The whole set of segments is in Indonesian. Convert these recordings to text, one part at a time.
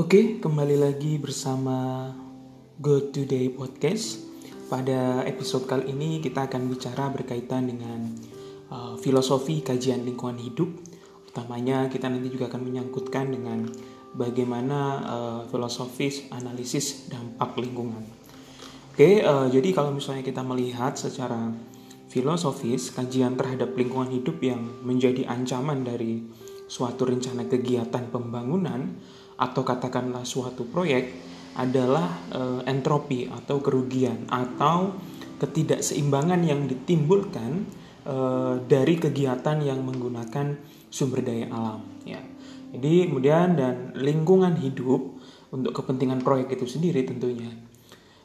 Oke, kembali lagi bersama Go Today Podcast. Pada episode kali ini kita akan bicara berkaitan dengan uh, filosofi kajian lingkungan hidup. Utamanya kita nanti juga akan menyangkutkan dengan bagaimana uh, filosofis analisis dampak lingkungan. Oke, uh, jadi kalau misalnya kita melihat secara filosofis kajian terhadap lingkungan hidup yang menjadi ancaman dari suatu rencana kegiatan pembangunan atau katakanlah suatu proyek adalah e, entropi atau kerugian atau ketidakseimbangan yang ditimbulkan e, dari kegiatan yang menggunakan sumber daya alam ya. Jadi kemudian dan lingkungan hidup untuk kepentingan proyek itu sendiri tentunya.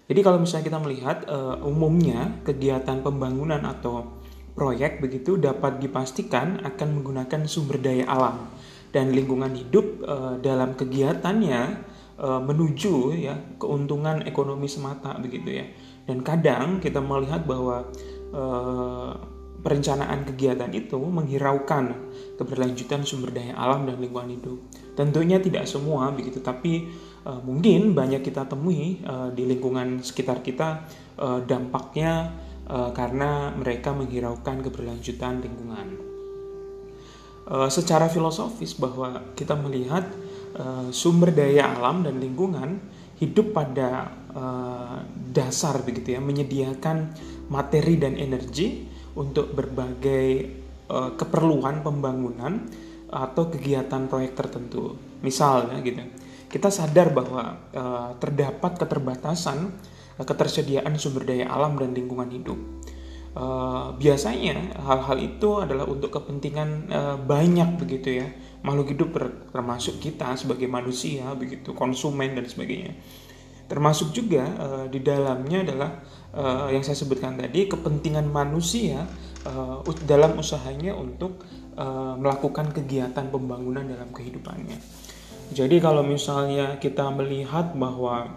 Jadi kalau misalnya kita melihat e, umumnya kegiatan pembangunan atau proyek begitu dapat dipastikan akan menggunakan sumber daya alam dan lingkungan hidup uh, dalam kegiatannya uh, menuju ya keuntungan ekonomi semata begitu ya. Dan kadang kita melihat bahwa uh, perencanaan kegiatan itu menghiraukan keberlanjutan sumber daya alam dan lingkungan hidup. Tentunya tidak semua begitu, tapi uh, mungkin banyak kita temui uh, di lingkungan sekitar kita uh, dampaknya uh, karena mereka menghiraukan keberlanjutan lingkungan. Eh, secara filosofis bahwa kita melihat uh, sumber daya alam dan lingkungan hidup pada uh, dasar begitu ya menyediakan materi dan energi untuk berbagai keperluan pembangunan atau kegiatan proyek tertentu. Misalnya gitu. Kita sadar bahwa terdapat keterbatasan ketersediaan sumber daya alam dan lingkungan hidup Uh, biasanya hal-hal itu adalah untuk kepentingan uh, banyak begitu ya. Makhluk hidup termasuk kita sebagai manusia begitu konsumen dan sebagainya. Termasuk juga uh, di dalamnya adalah uh, yang saya sebutkan tadi kepentingan manusia uh, dalam usahanya untuk uh, melakukan kegiatan pembangunan dalam kehidupannya. Jadi kalau misalnya kita melihat bahwa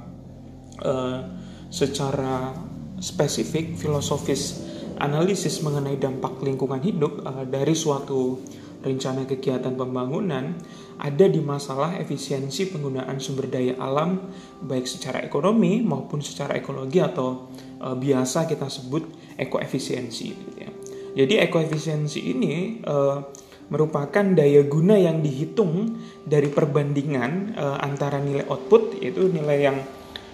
uh, secara spesifik filosofis analisis mengenai dampak lingkungan hidup uh, dari suatu rencana kegiatan pembangunan ada di masalah efisiensi penggunaan sumber daya alam baik secara ekonomi maupun secara ekologi atau uh, biasa kita sebut ekoefisiensi gitu ya. Jadi ekoefisiensi ini uh, merupakan daya guna yang dihitung dari perbandingan uh, antara nilai output yaitu nilai yang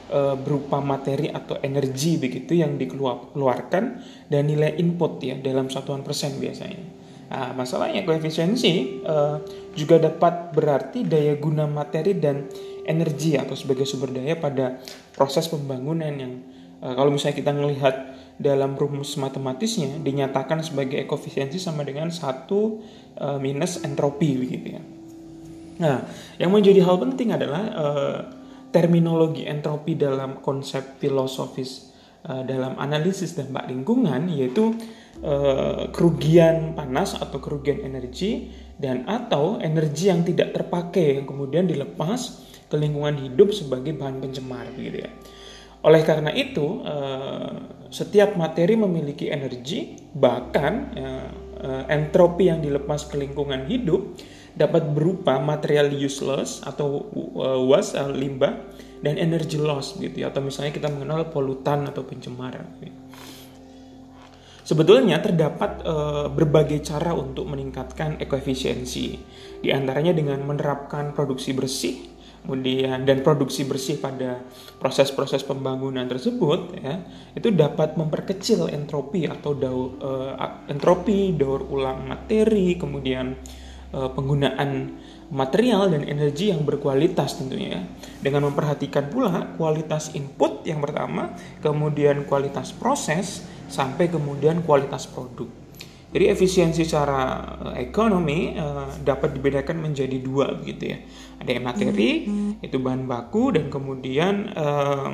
e, berupa materi atau energi begitu yang dikeluarkan dan nilai input ya dalam satuan persen biasanya. Nah, masalahnya koefisiensi e, juga dapat berarti daya guna materi dan energi atau sebagai sumber daya pada proses pembangunan yang e, kalau misalnya kita melihat dalam rumus matematisnya dinyatakan sebagai koefisiensi sama dengan satu e, minus entropi begitu ya. Nah, yang menjadi hal penting adalah e, terminologi entropi dalam konsep filosofis uh, dalam analisis dampak lingkungan yaitu uh, kerugian panas atau kerugian energi dan atau energi yang tidak terpakai yang kemudian dilepas ke lingkungan hidup sebagai bahan pencemar gitu ya. Oleh karena itu, uh, setiap materi memiliki energi, bahkan uh, entropi yang dilepas ke lingkungan hidup dapat berupa material useless atau uh, was uh, limbah dan energy loss gitu ya atau misalnya kita mengenal polutan atau pencemar gitu. Sebetulnya terdapat uh, berbagai cara untuk meningkatkan ekoefisiensi. Di antaranya dengan menerapkan produksi bersih, kemudian dan produksi bersih pada proses-proses pembangunan tersebut ya, itu dapat memperkecil entropi atau daur, uh, entropi daur ulang materi, kemudian uh, penggunaan material dan energi yang berkualitas tentunya ya. Dengan memperhatikan pula kualitas input yang pertama, kemudian kualitas proses sampai kemudian kualitas produk. Jadi efisiensi secara eh, ekonomi uh, dapat dibedakan menjadi dua begitu ya. Ada yang materi mm-hmm. itu bahan baku dan kemudian uh,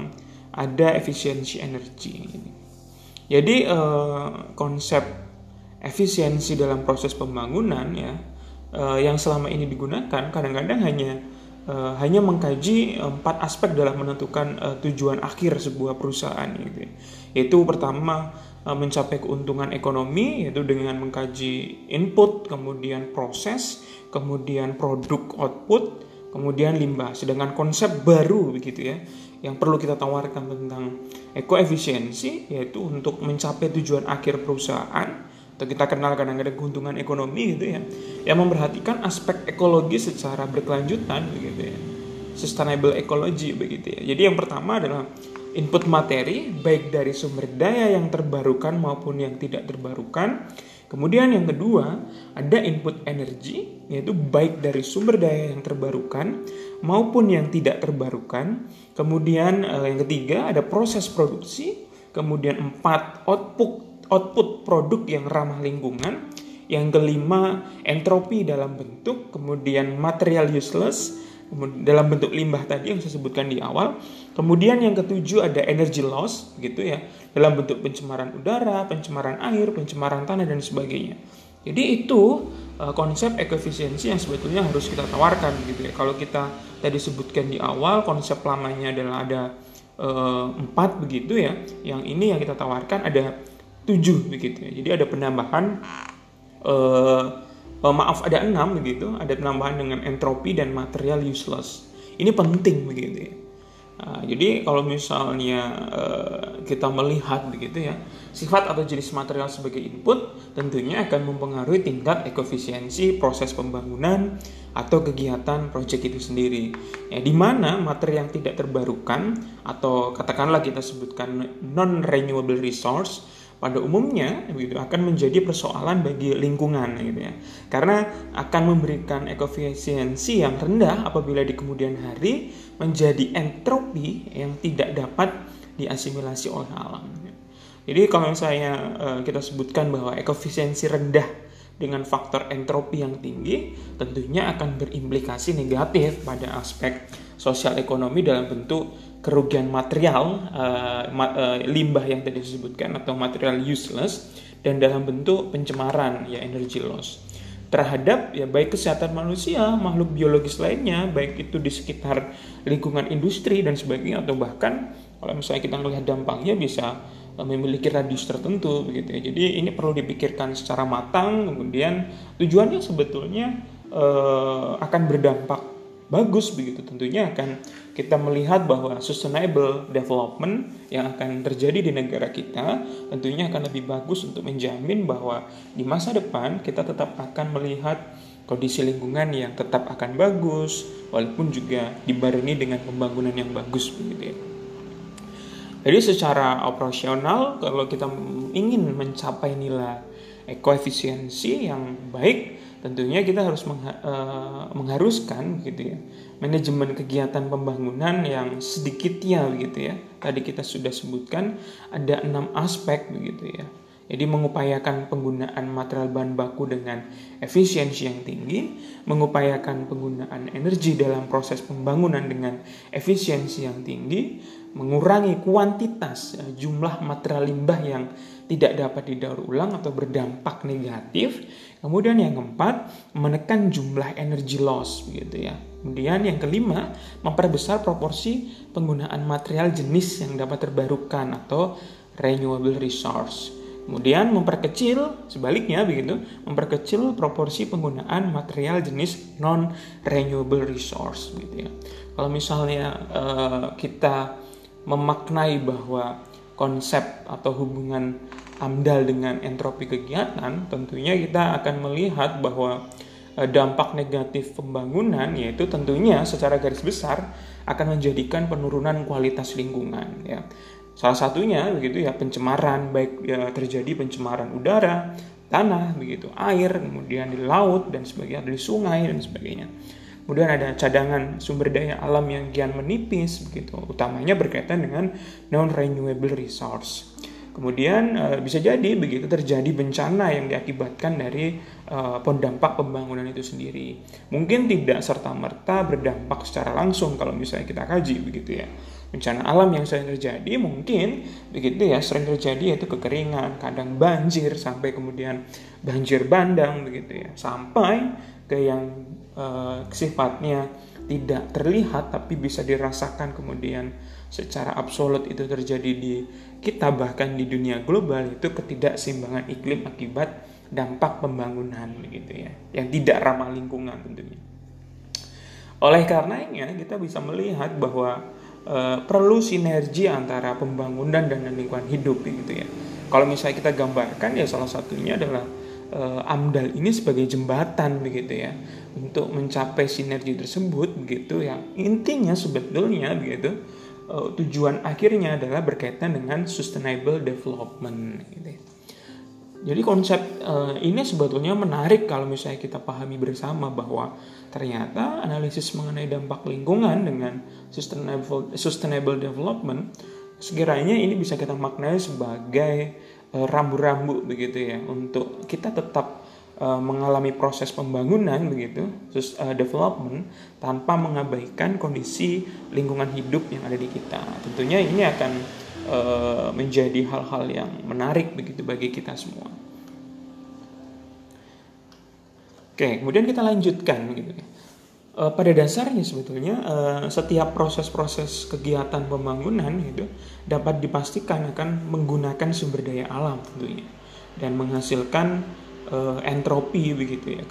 ada efisiensi energi. Jadi uh, konsep efisiensi dalam proses pembangunan ya uh, yang selama ini digunakan kadang-kadang hanya uh, hanya mengkaji empat aspek dalam menentukan uh, tujuan akhir sebuah perusahaan gitu. Ya. Yaitu pertama uh, mencapai keuntungan ekonomi yaitu dengan mengkaji input, kemudian proses, kemudian produk output, kemudian limbah. Sedangkan konsep baru begitu ya yang perlu kita tawarkan tentang ekoefisiensi yaitu untuk mencapai tujuan akhir perusahaan atau kita kenal kadang-kadang keuntungan ekonomi gitu ya yang memperhatikan aspek ekologi secara berkelanjutan begitu ya sustainable ecology begitu ya jadi yang pertama adalah input materi baik dari sumber daya yang terbarukan maupun yang tidak terbarukan Kemudian yang kedua, ada input energi, yaitu baik dari sumber daya yang terbarukan maupun yang tidak terbarukan. Kemudian eh, yang ketiga, ada proses produksi. Kemudian empat, output output produk yang ramah lingkungan. Yang kelima, entropi dalam bentuk, kemudian material useless, dalam bentuk limbah tadi yang saya sebutkan di awal. Kemudian yang ketujuh ada energy loss gitu ya, dalam bentuk pencemaran udara, pencemaran air, pencemaran tanah dan sebagainya. Jadi itu uh, konsep ekoefisiensi yang sebetulnya harus kita tawarkan gitu ya. Kalau kita tadi sebutkan di awal konsep lamanya adalah ada uh, empat begitu ya, yang ini yang kita tawarkan ada tujuh begitu ya. Jadi ada penambahan uh, uh, maaf ada enam begitu, ada penambahan dengan entropi dan material useless. Ini penting begitu ya. Nah, jadi kalau misalnya uh, kita melihat begitu ya, sifat atau jenis material sebagai input tentunya akan mempengaruhi tingkat ekofisiensi proses pembangunan atau kegiatan proyek itu sendiri. Ya, di mana materi yang tidak terbarukan atau katakanlah kita sebutkan non renewable resource pada umumnya gitu akan menjadi persoalan bagi lingkungan gitu ya. Karena akan memberikan ekofisiensi yang rendah apabila di kemudian hari menjadi entropi yang tidak dapat diasimilasi oleh alam. Jadi kalau saya eh, kita sebutkan bahwa ekofisiensi rendah dengan faktor entropi yang tinggi tentunya akan berimplikasi negatif pada aspek sosial ekonomi dalam bentuk kerugian material uh, ma uh, limbah yang tadi disebutkan atau material useless dan dalam bentuk pencemaran ya energy loss. Terhadap ya baik kesehatan manusia, makhluk biologis lainnya, baik itu di sekitar lingkungan industri dan sebagainya atau bahkan kalau misalnya kita melihat dampaknya bisa memiliki radius tertentu begitu ya. Jadi ini perlu dipikirkan secara matang kemudian tujuannya sebetulnya uh, akan berdampak bagus begitu tentunya akan kita melihat bahwa sustainable development yang akan terjadi di negara kita tentunya akan lebih bagus untuk menjamin bahwa di masa depan kita tetap akan melihat kondisi lingkungan yang tetap akan bagus walaupun juga dibarengi dengan pembangunan yang bagus begitu ya. Jadi secara operasional kalau kita ingin mencapai nilai ekoefisiensi yang baik tentunya kita harus uh, mengharuskan gitu ya manajemen kegiatan pembangunan yang sedikitnya begitu ya. Tadi kita sudah sebutkan ada enam aspek begitu ya jadi mengupayakan penggunaan material bahan baku dengan efisiensi yang tinggi, mengupayakan penggunaan energi dalam proses pembangunan dengan efisiensi yang tinggi, mengurangi kuantitas ya, jumlah material limbah yang tidak dapat didaur ulang atau berdampak negatif. Kemudian yang keempat, menekan jumlah energi loss begitu ya. Kemudian yang kelima, memperbesar proporsi penggunaan material jenis yang dapat terbarukan atau renewable resource. Kemudian memperkecil sebaliknya begitu, memperkecil proporsi penggunaan material jenis non renewable resource gitu ya. Kalau misalnya uh, kita memaknai bahwa konsep atau hubungan AMDAL dengan entropi kegiatan, tentunya kita akan melihat bahwa eh, dampak negatif pembangunan yaitu tentunya secara garis besar akan menjadikan penurunan kualitas lingkungan ya. Salah satunya begitu ya pencemaran baik ya, terjadi pencemaran udara, tanah begitu, air, kemudian di laut dan sebagainya, di sungai dan sebagainya. Kemudian ada cadangan sumber daya alam yang kian menipis begitu, utamanya berkaitan dengan non renewable resource. Kemudian uh, bisa jadi begitu terjadi bencana yang diakibatkan dari uh, pendampak pembangunan itu sendiri. Mungkin tidak serta merta berdampak secara langsung kalau misalnya kita kaji begitu ya. Bencana alam yang sering terjadi mungkin begitu ya sering terjadi yaitu kekeringan, kadang banjir sampai kemudian banjir bandang begitu ya. Sampai ke yang uh, sifatnya tidak terlihat tapi bisa dirasakan kemudian secara absolut itu terjadi di kita bahkan di dunia global itu ketidakseimbangan iklim akibat dampak pembangunan begitu ya yang tidak ramah lingkungan tentunya. Oleh karenanya kita bisa melihat bahwa e, perlu sinergi antara pembangunan dan lingkungan hidup gitu ya. Kalau misalnya kita gambarkan ya salah satunya adalah e, AMDAL ini sebagai jembatan begitu ya untuk mencapai sinergi tersebut begitu yang intinya sebetulnya begitu e, tujuan akhirnya adalah berkaitan dengan sustainable development gitu ya. Jadi konsep uh, ini sebetulnya menarik kalau misalnya kita pahami bersama bahwa ternyata analisis mengenai dampak lingkungan dengan sustainable sustainable development sekiranya ini bisa kita maknai sebagai uh, rambu-rambu begitu ya untuk kita tetap uh, mengalami proses pembangunan begitu uh, development tanpa mengabaikan kondisi lingkungan hidup yang ada di kita. Tentunya ini akan Eh, menjadi hal-hal yang menarik begitu bagi kita semua. Oke, kemudian kita lanjutkan gitu. Uh, pada dasarnya sebetulnya uh, setiap proses-proses kegiatan pembangunan itu dapat dipastikan akan menggunakan sumber daya alam tentunya dan menghasilkan entropi begitu ya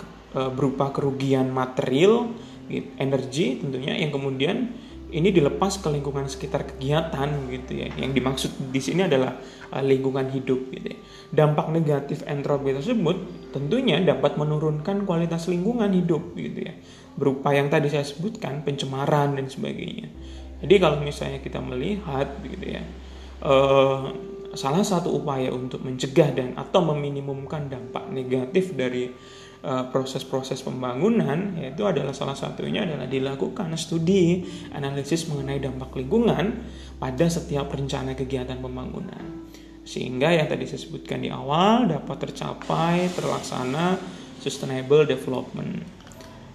berupa kerugian material, gitu, energi tentunya yang kemudian ini dilepas ke lingkungan sekitar kegiatan gitu ya. Yang dimaksud di sini adalah uh, lingkungan hidup gitu ya. Dampak negatif entropi tersebut tentunya dapat menurunkan kualitas lingkungan hidup gitu ya. Berupa yang tadi saya sebutkan pencemaran dan sebagainya. Jadi kalau misalnya kita melihat gitu ya. Uh, salah satu upaya untuk mencegah dan atau meminimumkan dampak negatif dari proses-proses pembangunan yaitu adalah salah satunya adalah dilakukan studi analisis mengenai dampak lingkungan pada setiap rencana kegiatan pembangunan sehingga yang tadi saya sebutkan di awal dapat tercapai terlaksana sustainable development.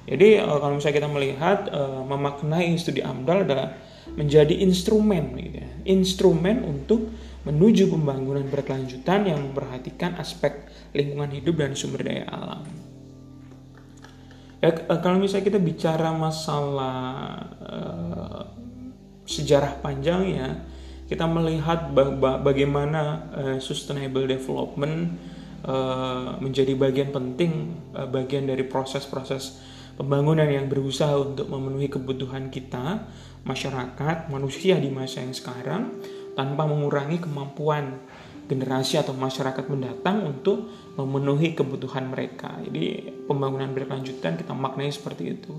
Jadi eh, kalau misalnya kita melihat eh, memaknai studi AMDAL adalah menjadi instrumen gitu ya. Instrumen untuk menuju pembangunan berkelanjutan yang memperhatikan aspek lingkungan hidup dan sumber daya alam. Ya, eh, kalau misalnya kita bicara masalah uh, sejarah panjang ya, kita melihat bagaimana uh, sustainable development uh, menjadi bagian penting, uh, bagian dari proses-proses pembangunan yang berusaha untuk memenuhi kebutuhan kita, masyarakat, manusia di masa yang sekarang, tanpa mengurangi kemampuan generasi atau masyarakat mendatang untuk memenuhi kebutuhan mereka. Jadi pembangunan berkelanjutan kita maknai seperti itu.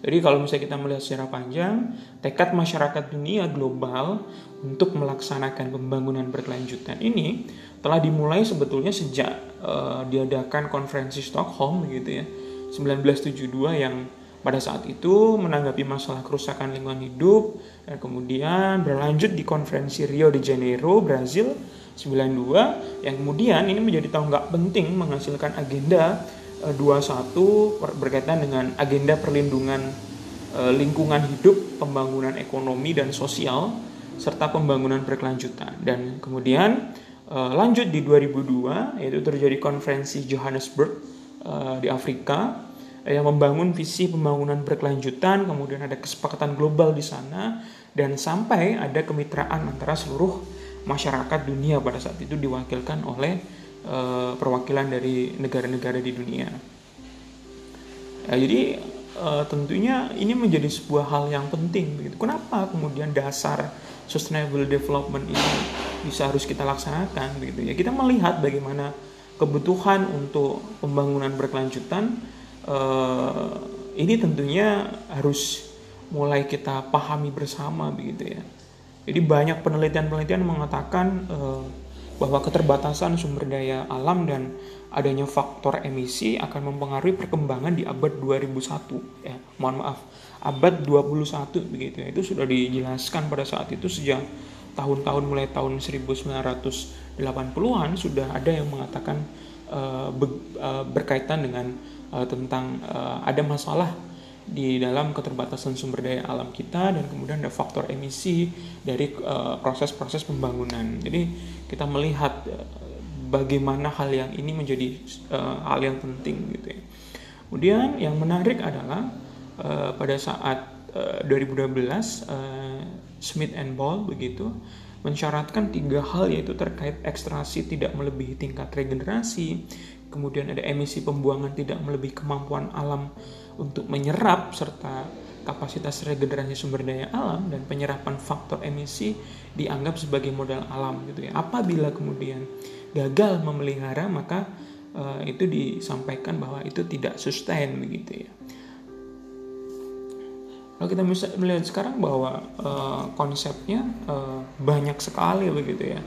Jadi kalau misalnya kita melihat secara panjang, tekad masyarakat dunia global untuk melaksanakan pembangunan berkelanjutan ini telah dimulai sebetulnya sejak uh, diadakan konferensi Stockholm gitu ya, 1972 yang pada saat itu menanggapi masalah kerusakan lingkungan hidup dan kemudian berlanjut di konferensi Rio de Janeiro, Brazil 92 yang kemudian ini menjadi tonggak penting menghasilkan agenda 21 eh, berkaitan dengan agenda perlindungan eh, lingkungan hidup, pembangunan ekonomi dan sosial serta pembangunan berkelanjutan. Dan kemudian eh, lanjut di 2002 yaitu terjadi konferensi Johannesburg di Afrika yang membangun visi pembangunan berkelanjutan, kemudian ada kesepakatan global di sana dan sampai ada kemitraan antara seluruh masyarakat dunia pada saat itu diwakilkan oleh uh, perwakilan dari negara-negara di dunia. Ya, jadi uh, tentunya ini menjadi sebuah hal yang penting. Begitu. Kenapa kemudian dasar sustainable development ini bisa harus kita laksanakan? Begitu ya. Kita melihat bagaimana kebutuhan untuk pembangunan berkelanjutan uh, ini tentunya harus mulai kita pahami bersama begitu ya jadi banyak penelitian-penelitian mengatakan uh, bahwa keterbatasan sumber daya alam dan adanya faktor emisi akan mempengaruhi perkembangan di abad 2001 ya. Mohon maaf abad 21 begitu ya. Itu sudah dijelaskan pada saat itu sejak tahun-tahun mulai tahun 1980-an sudah ada yang mengatakan uh, be, uh, berkaitan dengan uh, tentang uh, ada masalah di dalam keterbatasan sumber daya alam kita dan kemudian ada faktor emisi dari eh, proses-proses uh, pembangunan. Jadi kita melihat uh, bagaimana hal yang ini menjadi uh, hal yang penting gitu ya. Kemudian yang menarik adalah uh, pada saat uh, 2012 uh, Smith and Ball begitu mensyaratkan tiga hal yaitu terkait ekstraksi tidak melebihi tingkat regenerasi, kemudian ada emisi pembuangan tidak melebihi kemampuan alam untuk menyerap serta kapasitas regenerasi sumber daya alam dan penyerapan faktor emisi dianggap sebagai modal alam gitu ya. Apabila kemudian gagal memelihara maka uh, itu disampaikan bahwa itu tidak sustain begitu ya. Kalau kita bisa melihat sekarang bahwa uh, konsepnya uh, banyak sekali begitu ya.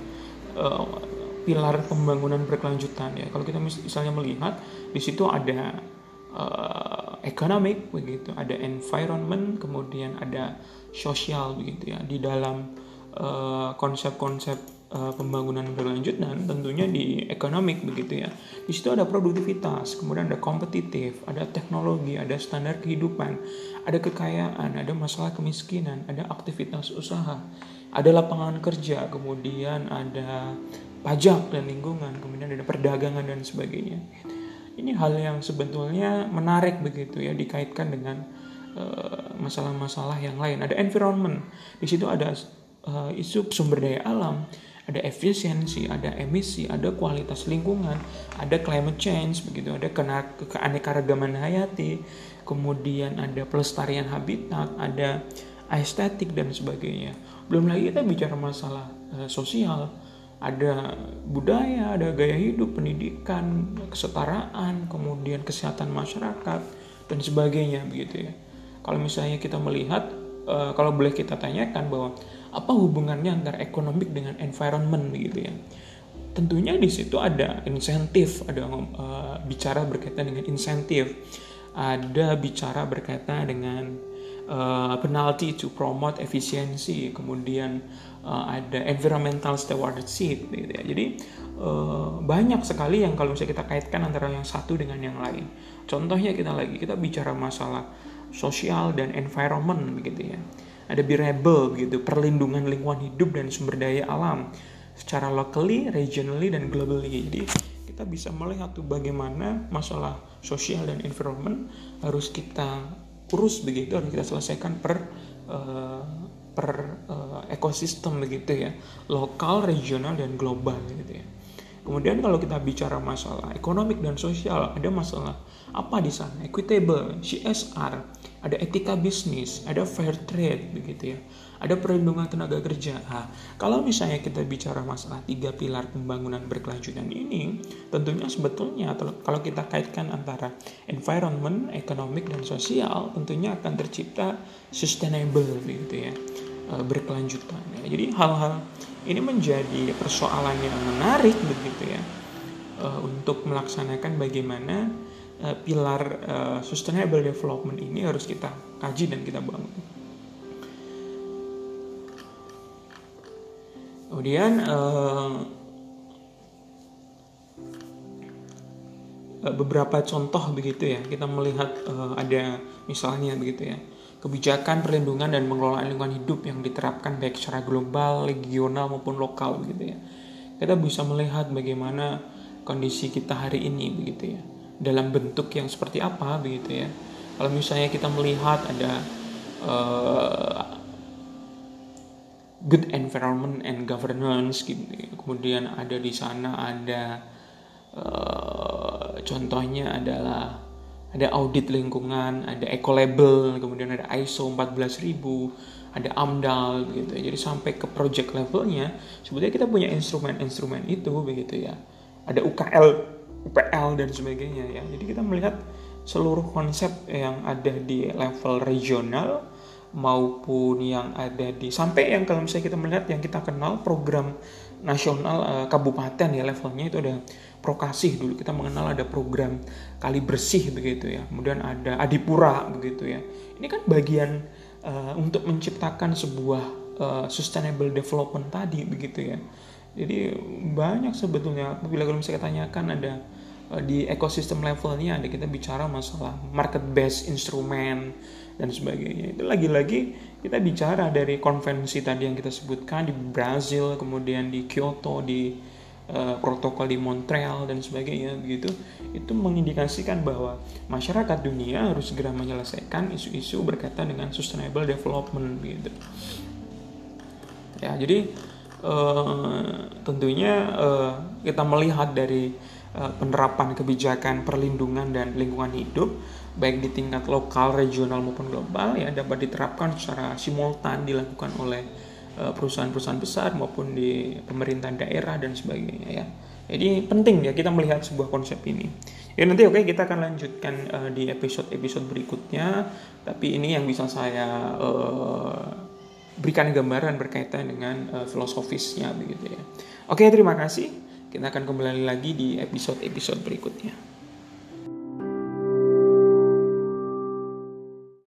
Uh, pilar pembangunan berkelanjutan ya. Kalau kita misalnya melihat di situ ada uh, economic begitu, ada environment, kemudian ada sosial begitu ya. Di dalam eh, konsep-konsep uh, uh, pembangunan berkelanjutan tentunya di economic begitu ya. Di situ ada produktivitas, kemudian ada kompetitif, ada teknologi, ada standar kehidupan, ada kekayaan, ada masalah kemiskinan, ada aktivitas usaha, ada lapangan kerja, kemudian ada pajak dan lingkungan, kemudian ada perdagangan dan sebagainya. Ini hal yang sebetulnya menarik begitu ya dikaitkan dengan eh, masalah-masalah yang lain. Ada environment, di situ ada uh, isu sumber daya alam, ada efisiensi, ada emisi, ada kualitas lingkungan, ada climate change begitu, ada keanekaragaman hayati, kemudian ada pelestarian habitat, ada estetik dan sebagainya. Belum lagi kita bicara masalah uh, sosial, ada budaya, ada gaya hidup, pendidikan, kesetaraan, kemudian kesehatan masyarakat dan sebagainya begitu ya. Kalau misalnya kita melihat, uh, kalau boleh kita tanyakan bahwa apa hubungannya antara ekonomik dengan environment begitu ya. Tentunya di situ ada insentif, ada uh, bicara berkaitan dengan insentif, ada bicara berkaitan dengan uh, penalty to promote efisiensi, kemudian uh, ada environmental stewardship gitu ya. Jadi uh, banyak sekali yang kalau misalnya kita kaitkan antara yang satu dengan yang lain. Contohnya kita lagi kita bicara masalah sosial dan environment begitu ya. Ada bearable gitu, perlindungan lingkungan hidup dan sumber daya alam secara locally, regionally dan globally. Jadi kita bisa melihat tuh bagaimana masalah sosial dan environment harus kita urus begitu harus kita selesaikan per uh, per uh, ekosistem begitu ya. Lokal regional dan global gitu ya kemudian kalau kita bicara masalah ekonomik dan sosial ada masalah apa di sana equitable CSR ada etika bisnis ada fair trade begitu ya ada perlindungan tenaga kerja. Nah, kalau misalnya kita bicara masalah tiga pilar pembangunan berkelanjutan ini, tentunya sebetulnya kalau kita kaitkan antara environment, economic dan sosial, tentunya akan tercipta sustainable gitu ya, eh, berkelanjutan. Ya. Jadi hal-hal ini menjadi persoalan yang menarik begitu ya eh, untuk melaksanakan bagaimana eh, pilar sustainable development ini harus kita kaji dan kita bangun. Kemudian uh, beberapa contoh begitu ya kita melihat uh, ada misalnya begitu ya kebijakan perlindungan dan pengelolaan lingkungan hidup yang diterapkan baik secara global, regional maupun lokal begitu ya. Kita bisa melihat bagaimana kondisi kita hari ini begitu ya. Dalam bentuk yang seperti apa begitu ya. Kalau misalnya kita melihat ada uh, good environment and governance gitu. Kemudian ada di sana ada uh, contohnya adalah ada audit lingkungan, ada eco label, kemudian ada ISO 14000, ada AMDAL gitu. Jadi sampai ke project levelnya sebetulnya kita punya instrumen-instrumen itu begitu ya. Ada UKL, UPL dan sebagainya ya. Jadi kita melihat seluruh konsep yang ada di level regional maupun yang ada di sampai yang kalau misalnya kita melihat yang kita kenal program nasional uh, kabupaten ya levelnya itu ada prokasih dulu. Kita mengenal ada program kali bersih begitu ya. Kemudian ada adipura begitu ya. Ini kan bagian uh, untuk menciptakan sebuah uh, sustainable development tadi begitu ya. Jadi banyak sebetulnya bila kalau misalnya tanyakan ada di ekosistem levelnya ada kita bicara masalah market based instrumen dan sebagainya. Itu lagi-lagi kita bicara dari konvensi tadi yang kita sebutkan di Brazil, kemudian di Kyoto, di uh, protokol di Montreal dan sebagainya begitu. Itu mengindikasikan bahwa masyarakat dunia harus segera menyelesaikan isu-isu berkaitan dengan sustainable development gitu. Ya, jadi uh, tentunya uh, kita melihat dari penerapan kebijakan perlindungan dan lingkungan hidup baik di tingkat lokal, regional maupun global ya dapat diterapkan secara simultan dilakukan oleh uh, perusahaan-perusahaan besar maupun di pemerintahan daerah dan sebagainya ya. Jadi penting ya kita melihat sebuah konsep ini. Ya nanti oke okay, kita akan lanjutkan uh, di episode-episode berikutnya. Tapi ini yang bisa saya uh, berikan gambaran berkaitan dengan uh, filosofisnya begitu ya. Oke, okay, terima kasih. Kita akan kembali lagi di episode-episode berikutnya.